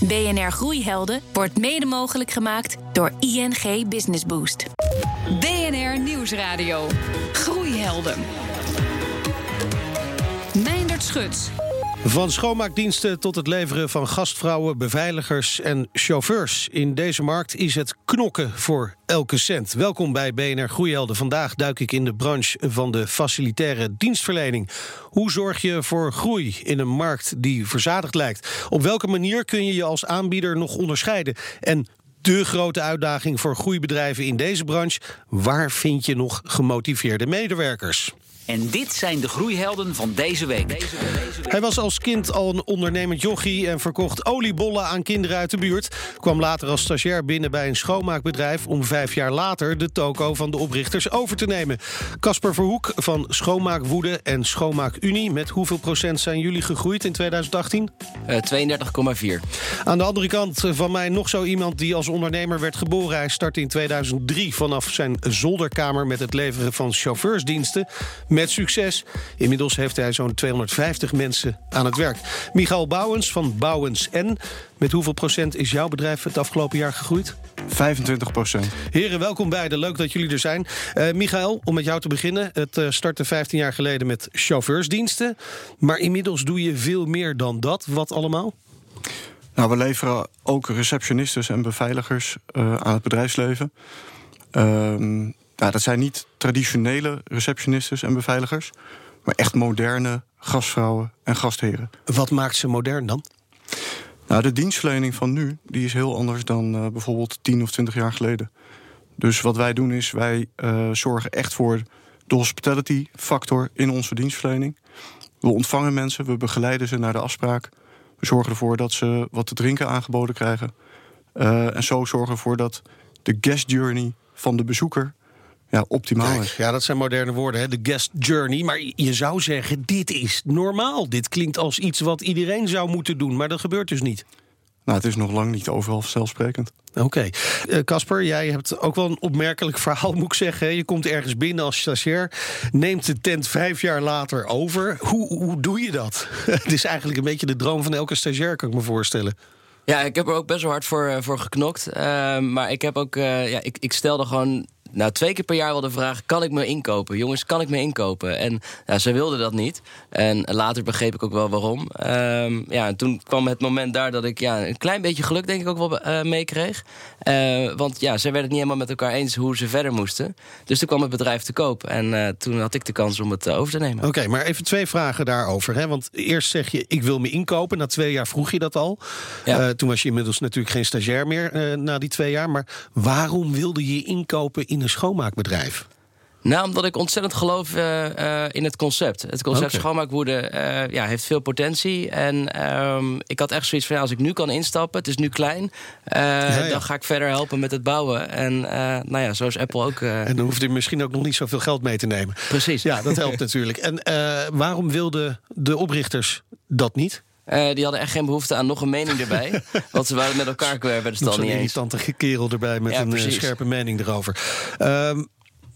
BNR Groeihelden wordt mede mogelijk gemaakt door ING Business Boost. BNR Nieuwsradio. Groeihelden. Meindert Schut. Van schoonmaakdiensten tot het leveren van gastvrouwen, beveiligers en chauffeurs. In deze markt is het knokken voor elke cent. Welkom bij BNR Groeihelden. Vandaag duik ik in de branche van de facilitaire dienstverlening. Hoe zorg je voor groei in een markt die verzadigd lijkt? Op welke manier kun je je als aanbieder nog onderscheiden? En de grote uitdaging voor groeibedrijven in deze branche: waar vind je nog gemotiveerde medewerkers? En dit zijn de groeihelden van deze week. Hij was als kind al een ondernemend jochie en verkocht oliebollen aan kinderen uit de buurt. Kwam later als stagiair binnen bij een schoonmaakbedrijf om vijf jaar later de toko van de oprichters over te nemen. Casper Verhoek van Schoonmaakwoede en Schoonmaakunie. Met hoeveel procent zijn jullie gegroeid in 2018? Uh, 32,4. Aan de andere kant van mij nog zo iemand die als ondernemer werd geboren. Hij startte in 2003 vanaf zijn zolderkamer met het leveren van chauffeursdiensten met succes. Inmiddels heeft hij zo'n 250 mensen aan het werk. Michael Bouwens van Bouwens N. Met hoeveel procent is jouw bedrijf het afgelopen jaar gegroeid? 25 procent. Heren, welkom beiden. Leuk dat jullie er zijn. Uh, Michael, om met jou te beginnen. Het uh, startte 15 jaar geleden met chauffeursdiensten. Maar inmiddels doe je veel meer dan dat. Wat allemaal? Nou, we leveren ook receptionistes en beveiligers uh, aan het bedrijfsleven. Ehm, nou, dat zijn niet traditionele receptionistes en beveiligers, maar echt moderne gastvrouwen en gastheren. Wat maakt ze modern dan? Nou, de dienstverlening van nu die is heel anders dan uh, bijvoorbeeld 10 of 20 jaar geleden. Dus wat wij doen is, wij uh, zorgen echt voor de hospitality factor in onze dienstverlening. We ontvangen mensen, we begeleiden ze naar de afspraak. We zorgen ervoor dat ze wat te drinken aangeboden krijgen. Uh, en zo zorgen we ervoor dat de guest journey van de bezoeker ja, optimaal Kijk, is. Ja, dat zijn moderne woorden, hè? de guest journey. Maar je zou zeggen, dit is normaal. Dit klinkt als iets wat iedereen zou moeten doen, maar dat gebeurt dus niet. Nou, het is nog lang niet overal vanzelfsprekend. Oké. Casper, okay. uh, jij hebt ook wel een opmerkelijk verhaal, moet ik zeggen. Je komt ergens binnen als stagiair, neemt de tent vijf jaar later over. Hoe, hoe doe je dat? Het is eigenlijk een beetje de droom van elke stagiair, kan ik me voorstellen. Ja, ik heb er ook best wel hard voor, uh, voor geknokt. Uh, maar ik heb ook, uh, ja, ik, ik stelde gewoon nou, twee keer per jaar wel de vraag: kan ik me inkopen? Jongens, kan ik me inkopen? En ja, ze wilden dat niet. En later begreep ik ook wel waarom. Um, ja, en toen kwam het moment daar dat ik ja, een klein beetje geluk, denk ik, ook wel uh, meekreeg. Uh, want ja, ze werden het niet helemaal met elkaar eens hoe ze verder moesten. Dus toen kwam het bedrijf te koop. En uh, toen had ik de kans om het over te nemen. Oké, okay, maar even twee vragen daarover. Hè? Want eerst zeg je: ik wil me inkopen. Na twee jaar vroeg je dat al. Ja. toen was je inmiddels natuurlijk geen stagiair meer na die twee jaar. Maar waarom wilde je inkopen in een schoonmaakbedrijf? Nou, omdat ik ontzettend geloof uh, uh, in het concept. Het concept okay. schoonmaakwoede uh, ja, heeft veel potentie. En um, ik had echt zoiets van, ja, als ik nu kan instappen... het is nu klein, ja, ja. dan ga ik verder helpen met het bouwen. En nou ja, zo is Apple ook... en dan hoef je misschien ook nog niet zoveel geld mee te nemen. Precies. Ja, dat helpt natuurlijk. En waarom wilden de oprichters dat niet? Uh, die hadden echt geen behoefte aan nog een mening erbij. want ze waren met elkaar werden ze al niet eens. Een irritante kerel erbij met ja, een precies. scherpe mening erover. Um,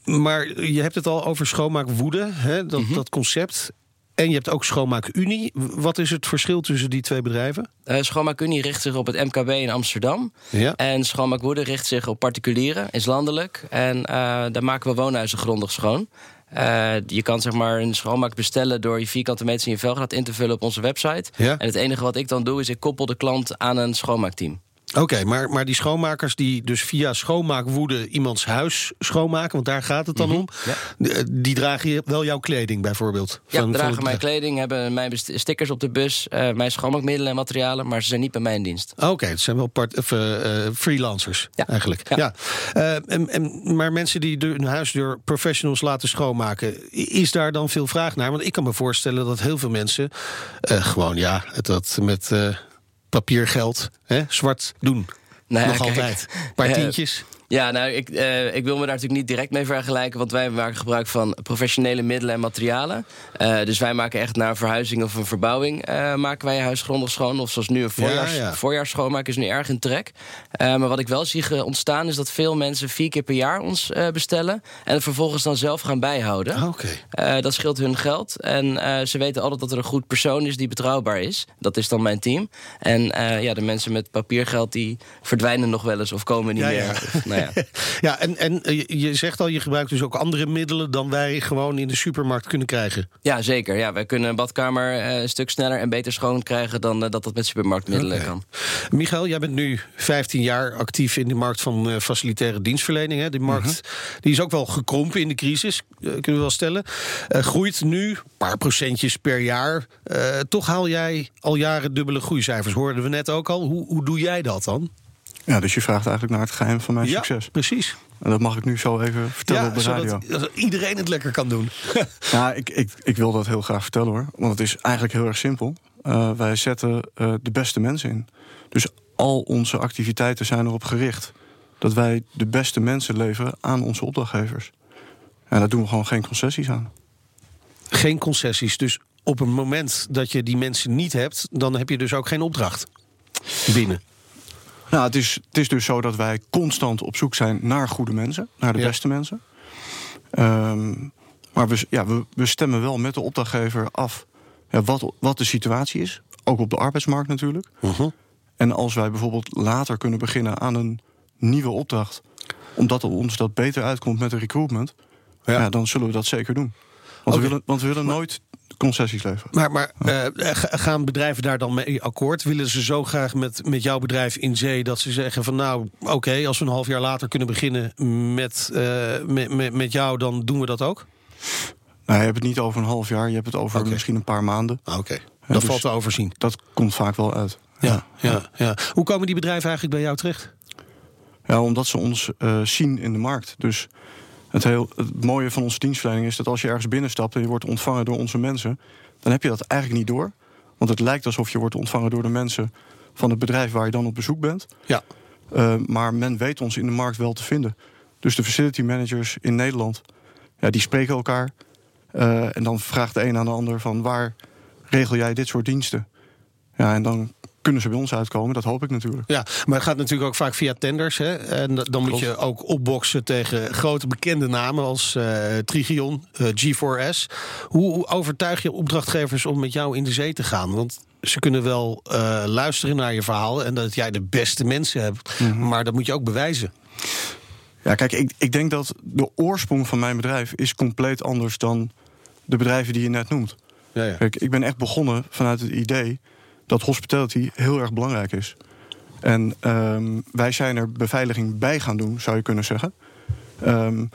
maar je hebt het al over schoonmaakwoede, hè, dat, mm -hmm. dat concept. En je hebt ook Schoonmaakunie. Wat is het verschil tussen die twee bedrijven? Uh, Schoonmaakunie richt zich op het MKB in Amsterdam. Ja. En Schoonmaakwoede richt zich op particulieren, is landelijk. En uh, daar maken we woonhuizen grondig schoon. Uh, je kan zeg maar een schoonmaak bestellen door je vierkante meters in je velgraad in te vullen op onze website. Ja. En het enige wat ik dan doe is ik koppel de klant aan een schoonmaakteam. Oké, okay, maar, maar die schoonmakers die dus via schoonmaakwoede iemands huis schoonmaken, want daar gaat het dan mm -hmm. om, ja. die dragen wel jouw kleding bijvoorbeeld? Ja, van, dragen van mijn kleding, hebben mijn stickers op de bus, uh, mijn schoonmaakmiddelen en materialen, maar ze zijn niet bij mij in dienst. Oké, okay, het zijn wel part, of, uh, freelancers ja. eigenlijk. Ja. ja. Uh, en, en, maar mensen die hun huis door professionals laten schoonmaken, is daar dan veel vraag naar? Want ik kan me voorstellen dat heel veel mensen gewoon ja, dat met papiergeld, hè, zwart doen. Nou ja, Nog kijk, altijd. Een paar uh, tientjes. Ja, nou, ik, uh, ik wil me daar natuurlijk niet direct mee vergelijken... want wij maken gebruik van professionele middelen en materialen. Uh, dus wij maken echt na een verhuizing of een verbouwing... Uh, maken wij je huis grondig schoon. Of zoals nu een voorjaars, ja, ja. voorjaarsschoonmaak is nu erg in trek. maar wat ik wel zie ontstaan is dat veel mensen... vier keer per jaar ons bestellen... en het vervolgens dan zelf gaan bijhouden. Ah, okay. dat scheelt hun geld. En ze weten altijd dat er een goed persoon is die betrouwbaar is. Dat is dan mijn team. En ja, de mensen met papiergeld die verdwijnen nog wel eens of komen niet meer. Of, nou ja. ja, en, en eh, je zegt al, je gebruikt dus ook andere middelen dan wij gewoon in de supermarkt kunnen krijgen. Ja, zeker. Ja, wij kunnen een badkamer uh, een stuk sneller en beter schoon krijgen dan uh, dat dat met supermarktmiddelen okay. kan. Michael, jij bent nu 15 jaar actief in de markt van facilitaire dienstverlening. Hè? Die markt uh -huh. die is ook wel gekrompen in de crisis, kunnen we wel stellen. groeit nu een paar procentjes per jaar. toch haal jij al jaren dubbele groeicijfers, hoorden we net ook al. Hoe, hoe doe jij dat dan? Ja, dus je vraagt eigenlijk naar het geheim van mijn ja, succes. precies. En dat mag ik nu zo even vertellen ja, op de radio. Zodat iedereen het lekker kan doen. ja, ik, ik, ik wil dat heel graag vertellen hoor. Want het is eigenlijk heel erg simpel. Uh, wij zetten uh, de beste mensen in. Dus al onze activiteiten zijn erop gericht... dat wij de beste mensen leveren aan onze opdrachtgevers. En daar doen we gewoon geen concessies aan. Geen concessies. Dus op het moment dat je die mensen niet hebt... dan heb je dus ook geen opdracht binnen. Nou, het is, het is dus zo dat wij constant op zoek zijn naar goede mensen, naar de ja. beste mensen. Um, maar we, ja, we, we, stemmen wel met de opdrachtgever af ja, wat, wat de situatie is. Ook op de arbeidsmarkt natuurlijk. Uh -huh. En als wij bijvoorbeeld later kunnen beginnen aan een nieuwe opdracht, omdat ons dat beter uitkomt met de recruitment, ja. ja dan zullen we dat zeker doen. Want, okay. we, willen, want we willen nooit concessies leveren. Maar, maar uh, gaan bedrijven daar dan mee akkoord? Willen ze zo graag met, met jouw bedrijf in zee dat ze zeggen van nou oké, okay, als we een half jaar later kunnen beginnen met, uh, met, met, met jou, dan doen we dat ook? Nou, je hebt het niet over een half jaar, je hebt het over okay. misschien een paar maanden. Oké, okay. dat dus valt te overzien. Dat komt vaak wel uit. Ja, ja, ja, ja. Hoe komen die bedrijven eigenlijk bij jou terecht? Ja, omdat ze ons uh, zien in de markt. Dus het, heel, het mooie van onze dienstverlening is dat als je ergens binnenstapt en je wordt ontvangen door onze mensen, dan heb je dat eigenlijk niet door. Want het lijkt alsof je wordt ontvangen door de mensen van het bedrijf waar je dan op bezoek bent. Ja. Uh, maar men weet ons in de markt wel te vinden. Dus de facility managers in Nederland, ja, die spreken elkaar. Uh, en dan vraagt de een aan de ander van waar regel jij dit soort diensten? Ja, en dan kunnen ze bij ons uitkomen. Dat hoop ik natuurlijk. Ja, maar het gaat natuurlijk ook vaak via tenders. Hè? En dan moet je ook opboksen tegen grote bekende namen als uh, Trigion, uh, G4S. Hoe, hoe overtuig je opdrachtgevers om met jou in de zee te gaan? Want ze kunnen wel uh, luisteren naar je verhaal en dat jij de beste mensen hebt. Mm -hmm. Maar dat moet je ook bewijzen. Ja, kijk, ik, ik denk dat de oorsprong van mijn bedrijf is compleet anders dan de bedrijven die je net noemt. Ja, ja. Kijk, ik ben echt begonnen vanuit het idee dat hospitality heel erg belangrijk is. En um, wij zijn er beveiliging bij gaan doen, zou je kunnen zeggen. Um,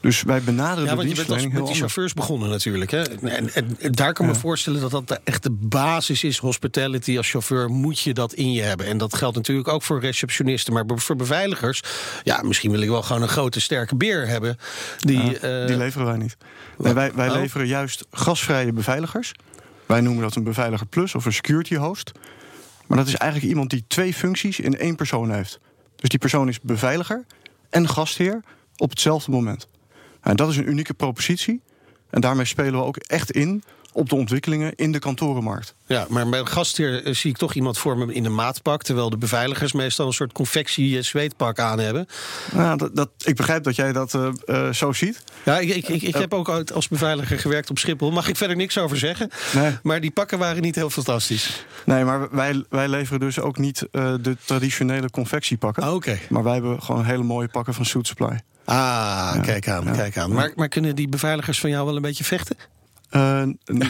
dus wij benaderen ja, de want je bent met die chauffeurs begonnen natuurlijk. Hè? En, en, en daar kan ja. me voorstellen dat dat de echte basis is. Hospitality als chauffeur moet je dat in je hebben. En dat geldt natuurlijk ook voor receptionisten. Maar voor beveiligers, ja, misschien wil ik wel gewoon een grote sterke beer hebben. Die, ja, uh, die leveren wij niet. Nee, wij wij oh. leveren juist gasvrije beveiligers. Wij noemen dat een beveiliger plus of een security host. Maar dat is eigenlijk iemand die twee functies in één persoon heeft. Dus die persoon is beveiliger en gastheer op hetzelfde moment. En dat is een unieke propositie. En daarmee spelen we ook echt in op de ontwikkelingen in de kantorenmarkt. Ja, maar bij een gastheer zie ik toch iemand voor me in een maatpak... terwijl de beveiligers meestal een soort confectie-zweetpak aan hebben. Nou, dat, dat, ik begrijp dat jij dat uh, uh, zo ziet. Ja, ik, ik, ik, ik heb ook als beveiliger gewerkt op Schiphol. Mag ik verder niks over zeggen. Nee. Maar die pakken waren niet heel fantastisch. Nee, maar wij, wij leveren dus ook niet uh, de traditionele confectiepakken. Oké. Okay. Maar wij hebben gewoon hele mooie pakken van Suit Supply. Ah, ja, kijk aan, ja. kijk aan. Maar, maar kunnen die beveiligers van jou wel een beetje vechten? Uh,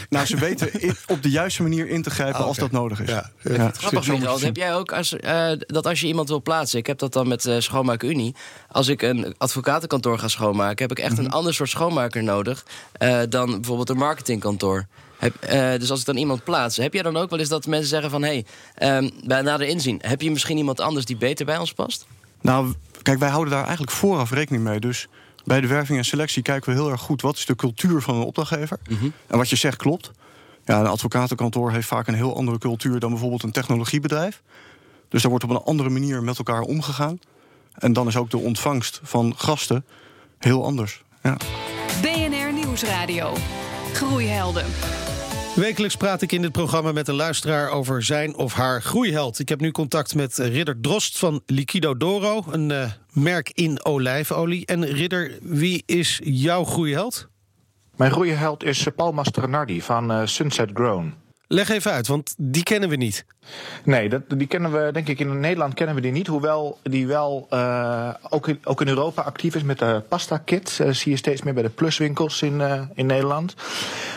nou, ze weten in, op de juiste manier in te grijpen oh, okay. als dat nodig is. Ja, ja. Grappig, Michael. Heb jij ook als, uh, dat als je iemand wil plaatsen... ik heb dat dan met uh, Schoonmaak Unie... als ik een advocatenkantoor ga schoonmaken... heb ik echt mm -hmm. een ander soort schoonmaker nodig... Uh, dan bijvoorbeeld een marketingkantoor. Heb, uh, dus als ik dan iemand plaats, heb jij dan ook wel eens dat mensen zeggen van... hé, hey, um, bij nader inzien, heb je misschien iemand anders die beter bij ons past? Nou, kijk, wij houden daar eigenlijk vooraf rekening mee. Dus bij de werving en selectie kijken we heel erg goed... wat is de cultuur van een opdrachtgever. Mm -hmm. En wat je zegt klopt. Ja, een advocatenkantoor heeft vaak een heel andere cultuur... dan bijvoorbeeld een technologiebedrijf. Dus daar wordt op een andere manier met elkaar omgegaan. En dan is ook de ontvangst van gasten heel anders. Ja. BNR Nieuwsradio. Groeihelden. Wekelijks praat ik in dit programma met een luisteraar over zijn of haar groeiheld. Ik heb nu contact met Ridder Drost van Liquido Doro, een uh, merk in olijfolie. En Ridder, wie is jouw groeiheld? Mijn groeiheld is Paul Mastronardi van uh, Sunset Grown. Leg even uit, want die kennen we niet. Nee, dat, die kennen we, denk ik, in Nederland kennen we die niet. Hoewel die wel uh, ook, in, ook in Europa actief is met de pasta kit. Uh, zie je steeds meer bij de pluswinkels in, uh, in Nederland.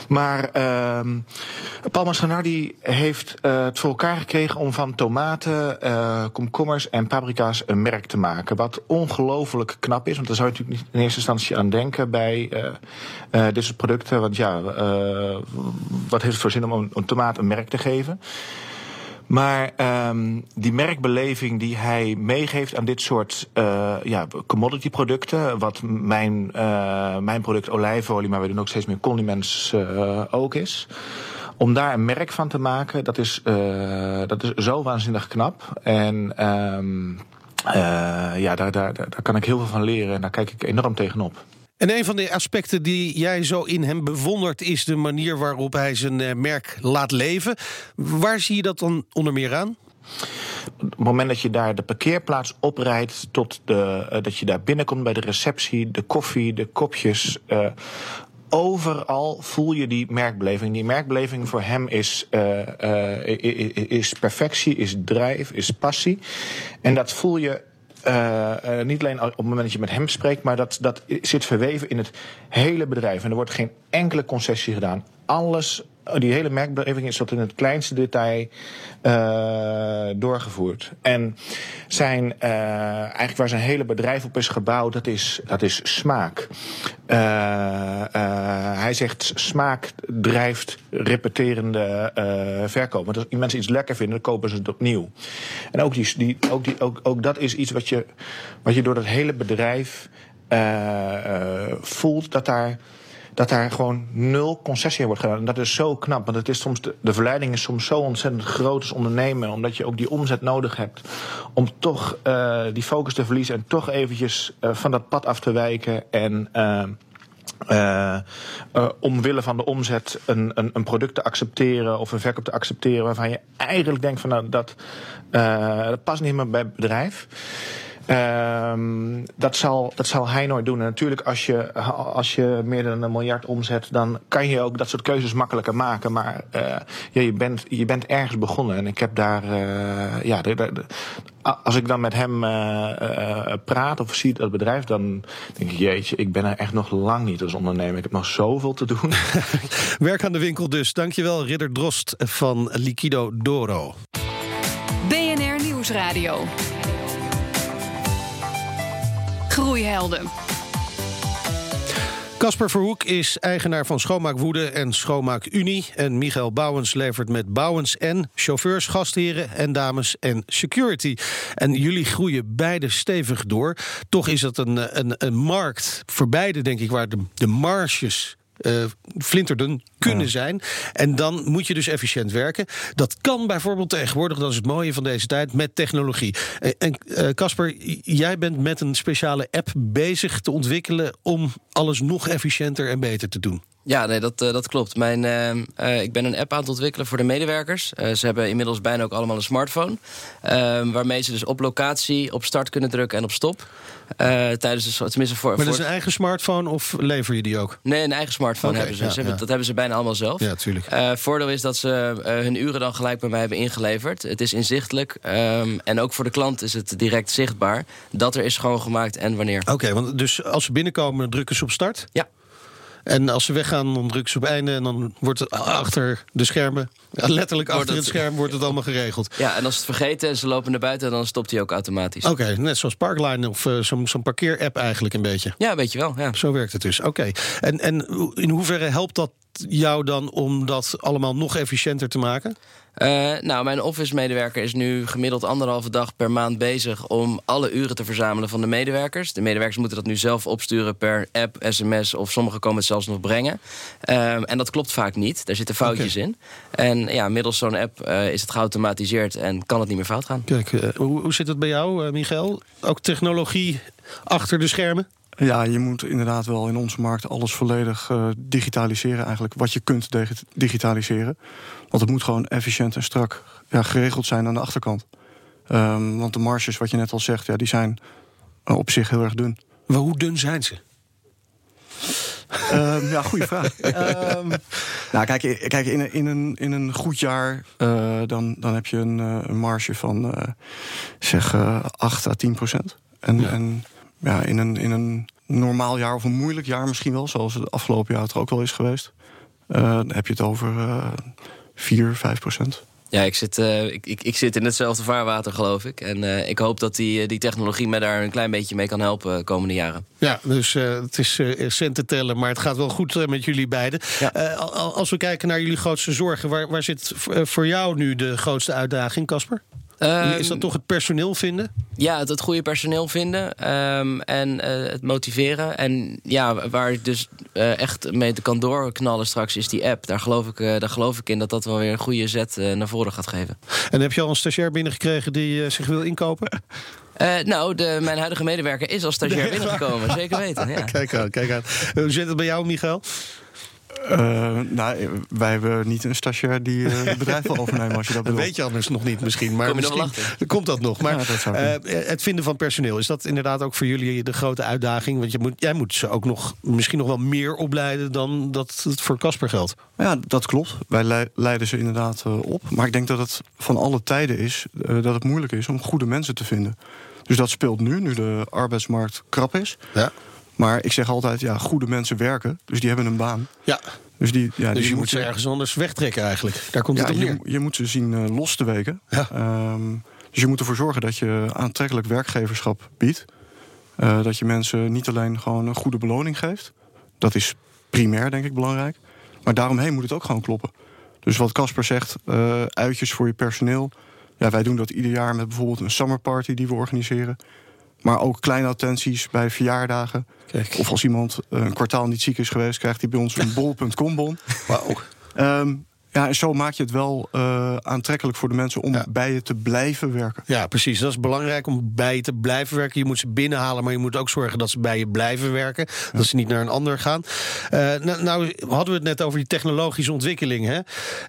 Maar ehm, Paul Mascanardi heeft het voor elkaar gekregen om van tomaten, komkommers en paprika's een merk te maken. Wat ongelooflijk knap is, want daar zou je natuurlijk niet in eerste instantie aan denken bij dit soort producten. Want ja, wat heeft het voor zin om een tomaat een merk te geven? Maar um, die merkbeleving die hij meegeeft aan dit soort uh, ja, commodity producten, wat mijn, uh, mijn product olijfolie, maar we doen ook steeds meer condiments uh, ook is. Om daar een merk van te maken, dat is, dat is zo waanzinnig knap. En um, ja, daar, daar, daar kan ik heel veel van leren en daar kijk ik enorm tegenop. En een van de aspecten die jij zo in hem bewondert, is de manier waarop hij zijn merk laat leven. Waar zie je dat dan onder meer aan? Op het moment dat je daar de parkeerplaats oprijdt, tot de, uh, dat je daar binnenkomt bij de receptie, de koffie, de kopjes. Uh, overal voel je die merkbeleving. Die merkbeleving voor hem is, is perfectie, is drijf, is passie. En dat voel je uh, uh, niet alleen op het moment dat je met hem spreekt, maar dat, dat zit verweven in het hele bedrijf. En er wordt geen enkele concessie gedaan. Alles, die hele merkbeleving is tot in het kleinste detail uh, doorgevoerd. En zijn, eigenlijk waar zijn hele bedrijf op is gebouwd, dat is, dat is smaak. hij zegt smaak drijft repeterende verkoop. Want als mensen iets lekker vinden, dan kopen ze het opnieuw. En ook, die, die, ook, die, ook, ook dat is iets wat je, wat je door dat hele bedrijf voelt dat daar dat daar gewoon nul concessie wordt gedaan. En dat is zo knap, want het is soms de, verleiding is soms zo ontzettend groot als ondernemer, omdat je ook die omzet nodig hebt om toch uh, die focus te verliezen en toch eventjes uh, van dat pad af te wijken en uh, omwille van de omzet een, een, een, product te accepteren of een verkoop te accepteren waarvan je eigenlijk denkt van nou dat, dat past niet meer bij het bedrijf. Um, dat, zal, dat zal hij nooit doen. En natuurlijk, als je, als je meer dan een miljard omzet, dan kan je ook dat soort keuzes makkelijker maken. Maar uh, ja, je, bent, je bent ergens begonnen. En ik heb daar, uh, ja, de, de, de, als ik dan met hem uh, praat of zie dat bedrijf, dan denk ik, jeetje, ik ben er echt nog lang niet als ondernemer. Ik heb nog zoveel te doen. Werk aan de winkel dus. Dankjewel, Ridder Drost van Liquido Doro. BNR Nieuwsradio. Groeihelden. Casper Verhoek is eigenaar van Schoonmaak Woede en Schoonmaak Unie. En Michael Bouwens levert met Bouwens en chauffeurs, gastheren en dames en security. En jullie groeien beide stevig door. Toch is het een, een, een markt voor beide, denk ik, waar de, de marges uh, flinterdun kunnen zijn. En dan moet je dus efficiënt werken. Dat kan bijvoorbeeld tegenwoordig, dat is het mooie van deze tijd, met technologie. En Casper, uh, jij bent met een speciale app bezig te ontwikkelen om alles nog efficiënter en beter te doen. Ja, nee, dat, dat klopt. Mijn, uh, uh, ik ben een app aan het ontwikkelen voor de medewerkers. ze hebben inmiddels bijna ook allemaal een smartphone. waarmee ze dus op locatie op start kunnen drukken en op stop. Tijdens de, tenminste voor, maar dat is een eigen smartphone of lever je die ook? Nee, een eigen smartphone okay, hebben ze. Ja, ja. Dat hebben ze bijna allemaal zelf. Ja, tuurlijk. voordeel is dat ze hun uren dan gelijk bij mij hebben ingeleverd. Het is inzichtelijk. Um, en ook voor de klant is het direct zichtbaar dat er is schoongemaakt en wanneer. Oké, okay, want dus als ze binnenkomen, drukken ze op start? Ja. En als ze weggaan, dan drukken ze op einde en dan wordt het achter de schermen, letterlijk achter het, het scherm, wordt het allemaal geregeld. Ja, en als ze het vergeten en ze lopen naar buiten, dan stopt hij ook automatisch. Oké, okay, net zoals Parkline of uh, zo'n zo parkeer-app eigenlijk een beetje. Ja, weet je wel. Ja. Zo werkt het dus. Oké. Okay. En, en in hoeverre helpt dat jou dan om dat allemaal nog efficiënter te maken? Uh, nou, mijn office-medewerker is nu gemiddeld anderhalve dag per maand bezig om alle uren te verzamelen van de medewerkers. De medewerkers moeten dat nu zelf opsturen per app, sms of sommigen komen het zelfs nog brengen. Uh, en dat klopt vaak niet. Daar zitten foutjes in. En ja, middels zo'n app uh, is het geautomatiseerd en kan het niet meer fout gaan. Kijk, hoe, hoe zit het bij jou, Michael? Ook technologie achter de schermen? Ja, je moet inderdaad wel in onze markt alles volledig uh, digitaliseren. Eigenlijk wat je kunt digitaliseren. Want het moet gewoon efficiënt en strak ja, geregeld zijn aan de achterkant. Um, want de marges, wat je net al zegt, ja, die zijn op zich heel erg dun. Maar hoe dun zijn ze? Um, ja, goede vraag. um, nou, kijk, kijk in, in, een, in een goed jaar uh, dan, dan heb je een, een marge van zeg 8 à 10 procent. En, ja. en ja, in, een, in een normaal jaar of een moeilijk jaar misschien wel, zoals het afgelopen jaar het er ook wel is geweest, uh, dan heb je het over uh, 4, 5 procent. Ja, ik zit, uh, ik, ik, ik, zit in hetzelfde vaarwater, geloof ik. En uh, ik hoop dat die, die technologie mij daar een klein beetje mee kan helpen de komende jaren. Ja, dus uh, het is centen tellen, maar het gaat wel goed met jullie beiden. Ja. als we kijken naar jullie grootste zorgen, waar, waar zit voor jou nu de grootste uitdaging, Casper? Um, is dat toch het personeel vinden? Ja, het, het goede personeel vinden um, en uh, het motiveren. En ja, waar ik dus uh, echt mee te kan doorknallen straks is die app. Daar geloof ik, uh, daar geloof ik in dat dat wel weer een goede zet naar voren gaat geven. En heb je al een stagiair binnengekregen die zich wil inkopen? Uh, nou, de, mijn huidige medewerker is als stagiair binnengekomen. Zeker weten. Ja. Kijk aan, kijk aan. Hoe zit het bij jou, Michael? Uh, nou, wij hebben niet een stagiair die uh, het bedrijf wil overnemen als je dat bedoelt. Dat weet je anders nog niet misschien. Maar Kom misschien komt dat nog. Maar ja, dat uh, het vinden van personeel, is dat inderdaad ook voor jullie de grote uitdaging? Want je moet, jij moet ze ook nog misschien nog wel meer opleiden dan dat het voor Casper geldt. Ja, dat klopt. Wij leiden ze inderdaad op. Maar ik denk dat het van alle tijden is dat het moeilijk is om goede mensen te vinden. Dus dat speelt nu, nu de arbeidsmarkt krap is. Ja. Maar ik zeg altijd, ja, goede mensen werken, dus die hebben een baan. Ja. Dus, die, ja, dus die je moet ze ergens anders wegtrekken eigenlijk. Daar komt ja, het op neer. Je, je moet ze zien uh, los te weken. Ja. Um, dus je moet ervoor zorgen dat je aantrekkelijk werkgeverschap biedt. Uh, dat je mensen niet alleen gewoon een goede beloning geeft. Dat is primair, denk ik, belangrijk. Maar daaromheen moet het ook gewoon kloppen. Dus wat Casper zegt, uh, uitjes voor je personeel. Ja, wij doen dat ieder jaar met bijvoorbeeld een summerparty die we organiseren. Maar ook kleine attenties bij verjaardagen. Kijk. Of als iemand een kwartaal niet ziek is geweest, krijgt hij bij ons een bol.com bon. Wauw. Um, ja, en zo maak je het wel uh, aantrekkelijk voor de mensen om ja. bij je te blijven werken. Ja, precies. Dat is belangrijk om bij je te blijven werken. Je moet ze binnenhalen, maar je moet ook zorgen dat ze bij je blijven werken. Ja. Dat ze niet naar een ander gaan. Uh, nou, nou, hadden we het net over die technologische ontwikkeling. Hè?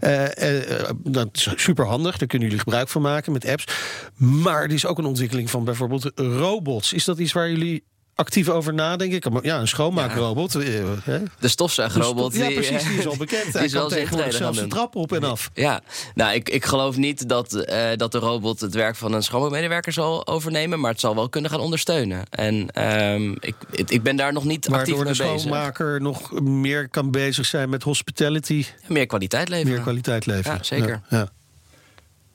Uh, dat is super handig, daar kunnen jullie gebruik van maken met apps. Maar er is ook een ontwikkeling van bijvoorbeeld robots. Is dat iets waar jullie actief over nadenken. Ja, een schoonmaakrobot. Ja. De stofzuigrobot. De stof, ja, precies. Die is al bekend. Hij kan tegenwoordig zelfs de trap op en af. Ja, nou, ik, ik geloof niet dat, uh, dat de robot het werk van een schoonmaakmedewerker zal overnemen. Maar het zal wel kunnen gaan ondersteunen. En um, ik, ik ben daar nog niet actief mee bezig. Waardoor de schoonmaker nog meer kan bezig zijn met hospitality. Meer kwaliteit leveren. Meer kwaliteit leveren. Ja, zeker. Ja.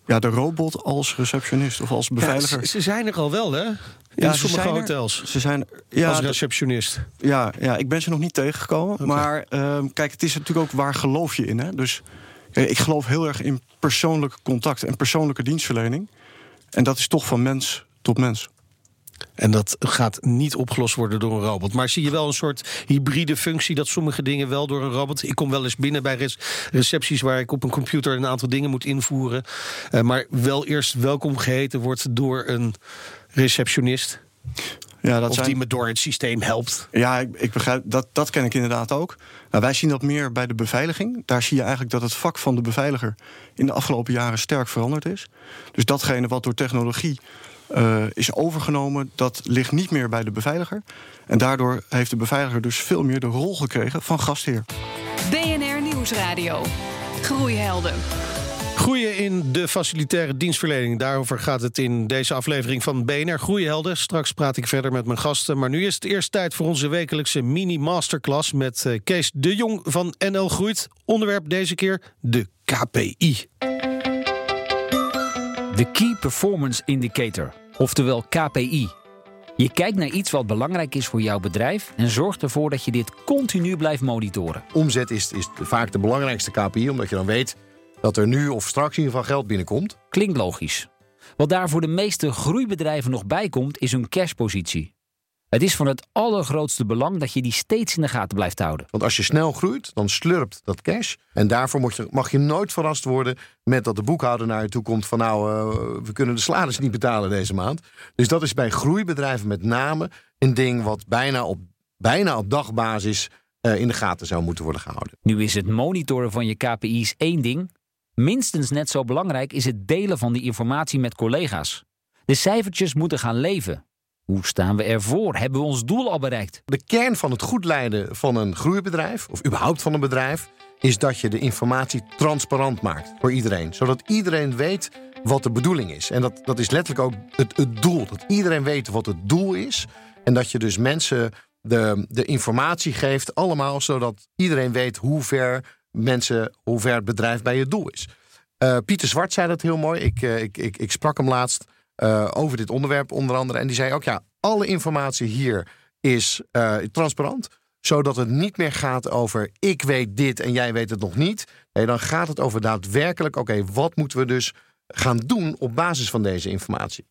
Ja, de robot als receptionist of als beveiliger. Ja, ze zijn er al wel, hè? In ja, sommige hotels. Er, ze zijn ja, als receptionist. Ja, ja, ik ben ze nog niet tegengekomen. Okay. Maar uh, kijk, het is natuurlijk ook waar geloof je in. Hè? Dus kijk, ik geloof heel erg in persoonlijk contact en persoonlijke dienstverlening. En dat is toch van mens tot mens. En dat gaat niet opgelost worden door een robot. Maar zie je wel een soort hybride functie dat sommige dingen wel door een robot. Ik kom wel eens binnen bij recepties waar ik op een computer een aantal dingen moet invoeren. Uh, maar wel eerst welkom geheten wordt door een receptionist. Ja, dat of zijn... die me door het systeem helpt. Ja, ik, ik begrijp, dat, dat ken ik inderdaad ook. Nou, wij zien dat meer bij de beveiliging. Daar zie je eigenlijk dat het vak van de beveiliger in de afgelopen jaren sterk veranderd is. Dus datgene wat door technologie uh, is overgenomen, dat ligt niet meer bij de beveiliger. En daardoor heeft de beveiliger dus veel meer de rol gekregen van gastheer. BNR Nieuwsradio. Groeihelden. Groeien in de facilitaire dienstverlening. Daarover gaat het in deze aflevering van BNR Groeihelden. Straks praat ik verder met mijn gasten. Maar nu is het eerst tijd voor onze wekelijkse mini-masterclass... met uh, Kees de Jong van NL Groeit. Onderwerp deze keer de KPI. De Key Performance Indicator, oftewel KPI. Je kijkt naar iets wat belangrijk is voor jouw bedrijf en zorgt ervoor dat je dit continu blijft monitoren. Omzet is, is vaak de belangrijkste KPI, omdat je dan weet dat er nu of straks in ieder geval geld binnenkomt. Klinkt logisch. Wat daar voor de meeste groeibedrijven nog bij komt, is hun cashpositie. Het is van het allergrootste belang dat je die steeds in de gaten blijft houden. Want als je snel groeit, dan slurpt dat cash. En daarvoor mag je, mag je nooit verrast worden met dat de boekhouder naar je toe komt van nou, uh, we kunnen de salaris niet betalen deze maand. Dus dat is bij groeibedrijven met name een ding wat bijna op, bijna op dagbasis uh, in de gaten zou moeten worden gehouden. Nu is het monitoren van je KPI's één ding. Minstens net zo belangrijk is het delen van die informatie met collega's. De cijfertjes moeten gaan leven. Hoe staan we ervoor? Hebben we ons doel al bereikt? De kern van het goed leiden van een groeibedrijf, of überhaupt van een bedrijf, is dat je de informatie transparant maakt voor iedereen. Zodat iedereen weet wat de bedoeling is. En dat, dat is letterlijk ook het, het doel. Dat iedereen weet wat het doel is. En dat je dus mensen de, de informatie geeft, allemaal zodat iedereen weet hoe ver mensen, hoe ver het bedrijf bij je doel is. Uh, Pieter Zwart zei dat heel mooi. Ik, uh, ik, ik, ik sprak hem laatst. Uh, over dit onderwerp onder andere. En die zei ook, ja, alle informatie hier is uh, transparant. Zodat het niet meer gaat over ik weet dit en jij weet het nog niet. Nee, dan gaat het over daadwerkelijk, oké, wat moeten we dus gaan doen op basis van deze informatie.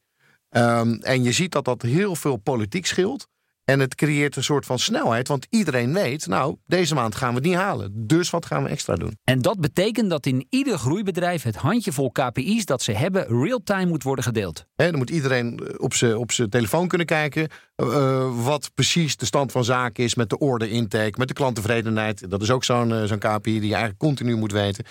Um, en je ziet dat dat heel veel politiek scheelt. En het creëert een soort van snelheid, want iedereen weet, nou, deze maand gaan we het niet halen. Dus wat gaan we extra doen? En dat betekent dat in ieder groeibedrijf het handjevol KPI's dat ze hebben real-time moet worden gedeeld. Dan moet iedereen op zijn op telefoon kunnen kijken uh, wat precies de stand van zaken is met de order intake, met de klanttevredenheid. Dat is ook zo'n uh, zo'n KPI die je eigenlijk continu moet weten.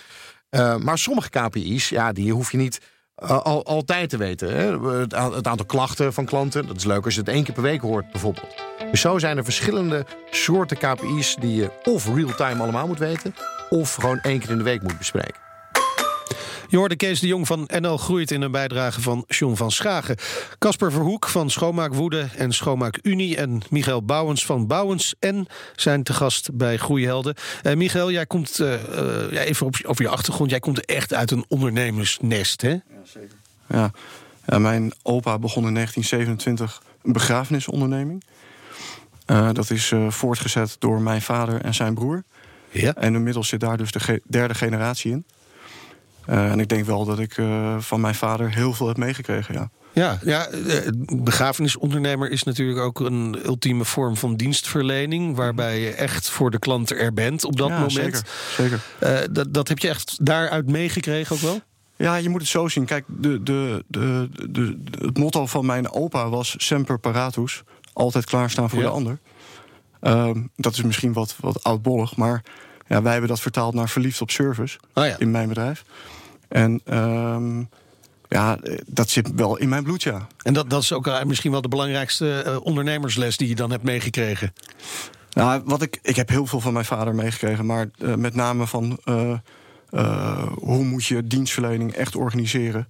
Uh, maar sommige KPI's, ja, die hoef je niet uh, al, altijd te weten. Hè? Het, het, aantal klachten van klanten, dat is leuk als je het één keer per week hoort bijvoorbeeld. Dus zo zijn er verschillende soorten KPI's die je of real-time allemaal moet weten... of gewoon één keer in de week moet bespreken. Je hoorde Kees de Jong van NL Groeit in een bijdrage van John van Schagen. Casper Verhoek van Schoonmaakwoede en Schoonmaak Unie... en Michael Bouwens van Bouwens en zijn te gast bij Groeihelden. Uh, Michael, jij komt, uh, uh, ja, even op, over je achtergrond... jij komt echt uit een ondernemersnest, hè? Ja, zeker. Ja. ja mijn opa begon in 1927 een begrafenisonderneming. Uh, dat is uh, voortgezet door mijn vader en zijn broer. Ja. En inmiddels zit daar dus de ge derde generatie in. Uh, en ik denk wel dat ik van mijn vader heel veel heb meegekregen, ja. Ja, ja, begrafenisondernemer is natuurlijk ook een ultieme vorm van dienstverlening... waarbij je echt voor de klant er bent op dat ja, moment. Zeker, zeker. dat, dat heb je echt daaruit meegekregen ook wel? Ja, je moet het zo zien. Kijk, de, de, de, de, het motto van mijn opa was Semper Paratus altijd klaarstaan voor Ja. de ander. Ehm, dat is misschien wat, wat oudbollig, maar ja, wij hebben dat vertaald naar verliefd op service Oh ja. in mijn bedrijf. En ehm, ja, dat zit wel in mijn bloed, ja. En dat, dat is ook eh, misschien wel de belangrijkste eh, ondernemersles die je dan hebt meegekregen. Nou, wat ik, ik heb heel veel van mijn vader meegekregen, maar eh, met name van hoe moet je dienstverlening echt organiseren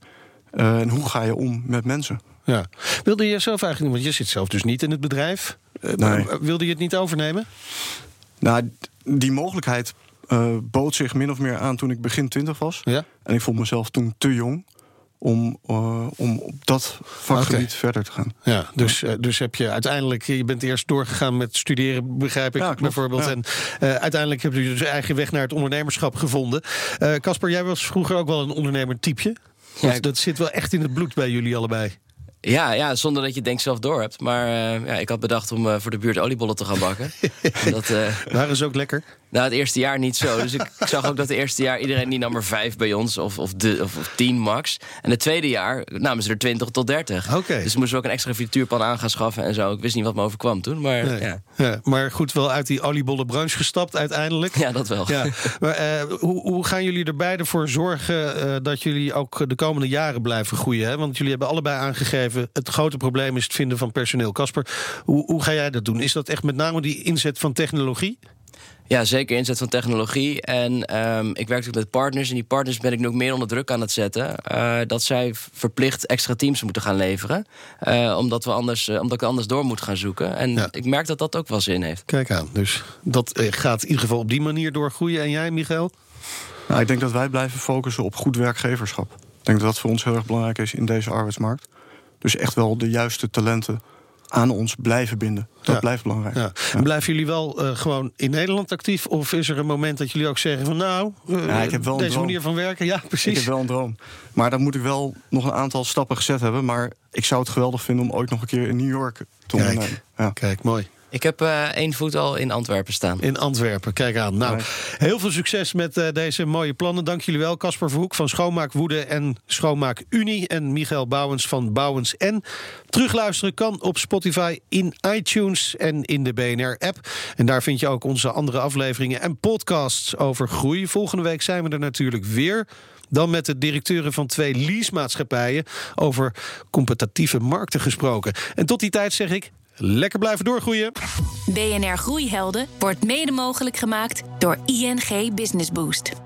en hoe ga je om met mensen. Ja. Wilde je zelf eigenlijk niet, want je zit zelf dus niet in het bedrijf. Eh, Nee. Wilde je het niet overnemen? Nou, die mogelijkheid eh, bood zich min of meer aan toen ik begin twintig was. Ja. En ik vond mezelf toen te jong om, eh, om op dat vakgebied verder te gaan. Ja, dus, dus heb je uiteindelijk, je bent eerst doorgegaan met studeren, begrijp ik Ja, bijvoorbeeld. ja. En eh, uiteindelijk heb je dus eigen weg naar het ondernemerschap gevonden. Eh, Casper, jij was vroeger ook wel een ondernemer-typje. Ja, Dat, ik- dat zit wel echt in het bloed bij jullie allebei. Ja, ja, zonder dat je het denk zelf door hebt. Maar eh, ja, ik had bedacht om eh, voor de buurt oliebollen te gaan bakken. En dat, Waren ze ook lekker? Nou, het eerste jaar niet zo. Dus ik, ik zag ook dat het eerste jaar iedereen die nam er vijf bij ons, of, of, de, of, of tien max. En het tweede jaar namen ze er twintig tot dertig. Oké. Dus moesten we ook een extra frituurpan aan gaan schaffen en zo. Ik wist niet wat me overkwam toen, maar Nee. ja. Ja, maar goed, wel uit die oliebollenbranche gestapt uiteindelijk. ja, dat wel. Ja, maar eh, hoe, hoe gaan jullie er beide voor zorgen eh, dat jullie ook de komende jaren blijven groeien? Hè? Want jullie hebben allebei aangegeven, het grote probleem is het vinden van personeel. Casper, hoe, hoe ga jij dat doen? Is dat echt met name die inzet van technologie? Ja, zeker inzet van technologie. En ehm, ik werk ook met partners. En die partners ben ik nu ook meer onder druk aan het zetten. eh, dat zij verplicht extra teams moeten gaan leveren. Eh, omdat, we anders, eh, omdat ik anders door moet gaan zoeken. En Ja. ik merk dat dat ook wel zin heeft. Kijk aan, dus dat gaat in ieder geval op die manier doorgroeien. En jij, Michael? Nou, ik denk dat wij blijven focussen op goed werkgeverschap. Ik denk dat dat voor ons heel erg belangrijk is in deze arbeidsmarkt. Dus echt wel de juiste talenten aan ons blijven binden. Dat Ja. blijft belangrijk. Ja. En blijven jullie wel eh, gewoon in Nederland actief? Of is er een moment dat jullie ook zeggen van nou, Ja, ik heb wel deze manier van werken? Ja, Ik precies. heb wel een droom. Maar dan moet ik wel nog een aantal stappen gezet hebben. Maar ik zou het geweldig vinden om ooit nog een keer in New York te Kijk. ondernemen. Ja. Kijk, mooi. Ik heb eh, één voet al in Antwerpen staan. In Antwerpen, kijk aan. Nou, heel veel succes met eh, deze mooie plannen. Dank jullie wel. Casper Verhoek van Schoonmaak Woede en Schoonmaak Unie. En Michael Bouwens van Bouwens en. Terugluisteren kan op Spotify, in iTunes en in de BNR-app. En daar vind je ook onze andere afleveringen en podcasts over groei. Volgende week zijn we er natuurlijk weer. Dan met de directeuren van twee leasemaatschappijen over competitieve markten gesproken. En tot die tijd zeg ik, lekker blijven doorgroeien. BNR Groeihelden wordt mede mogelijk gemaakt door ING Business Boost.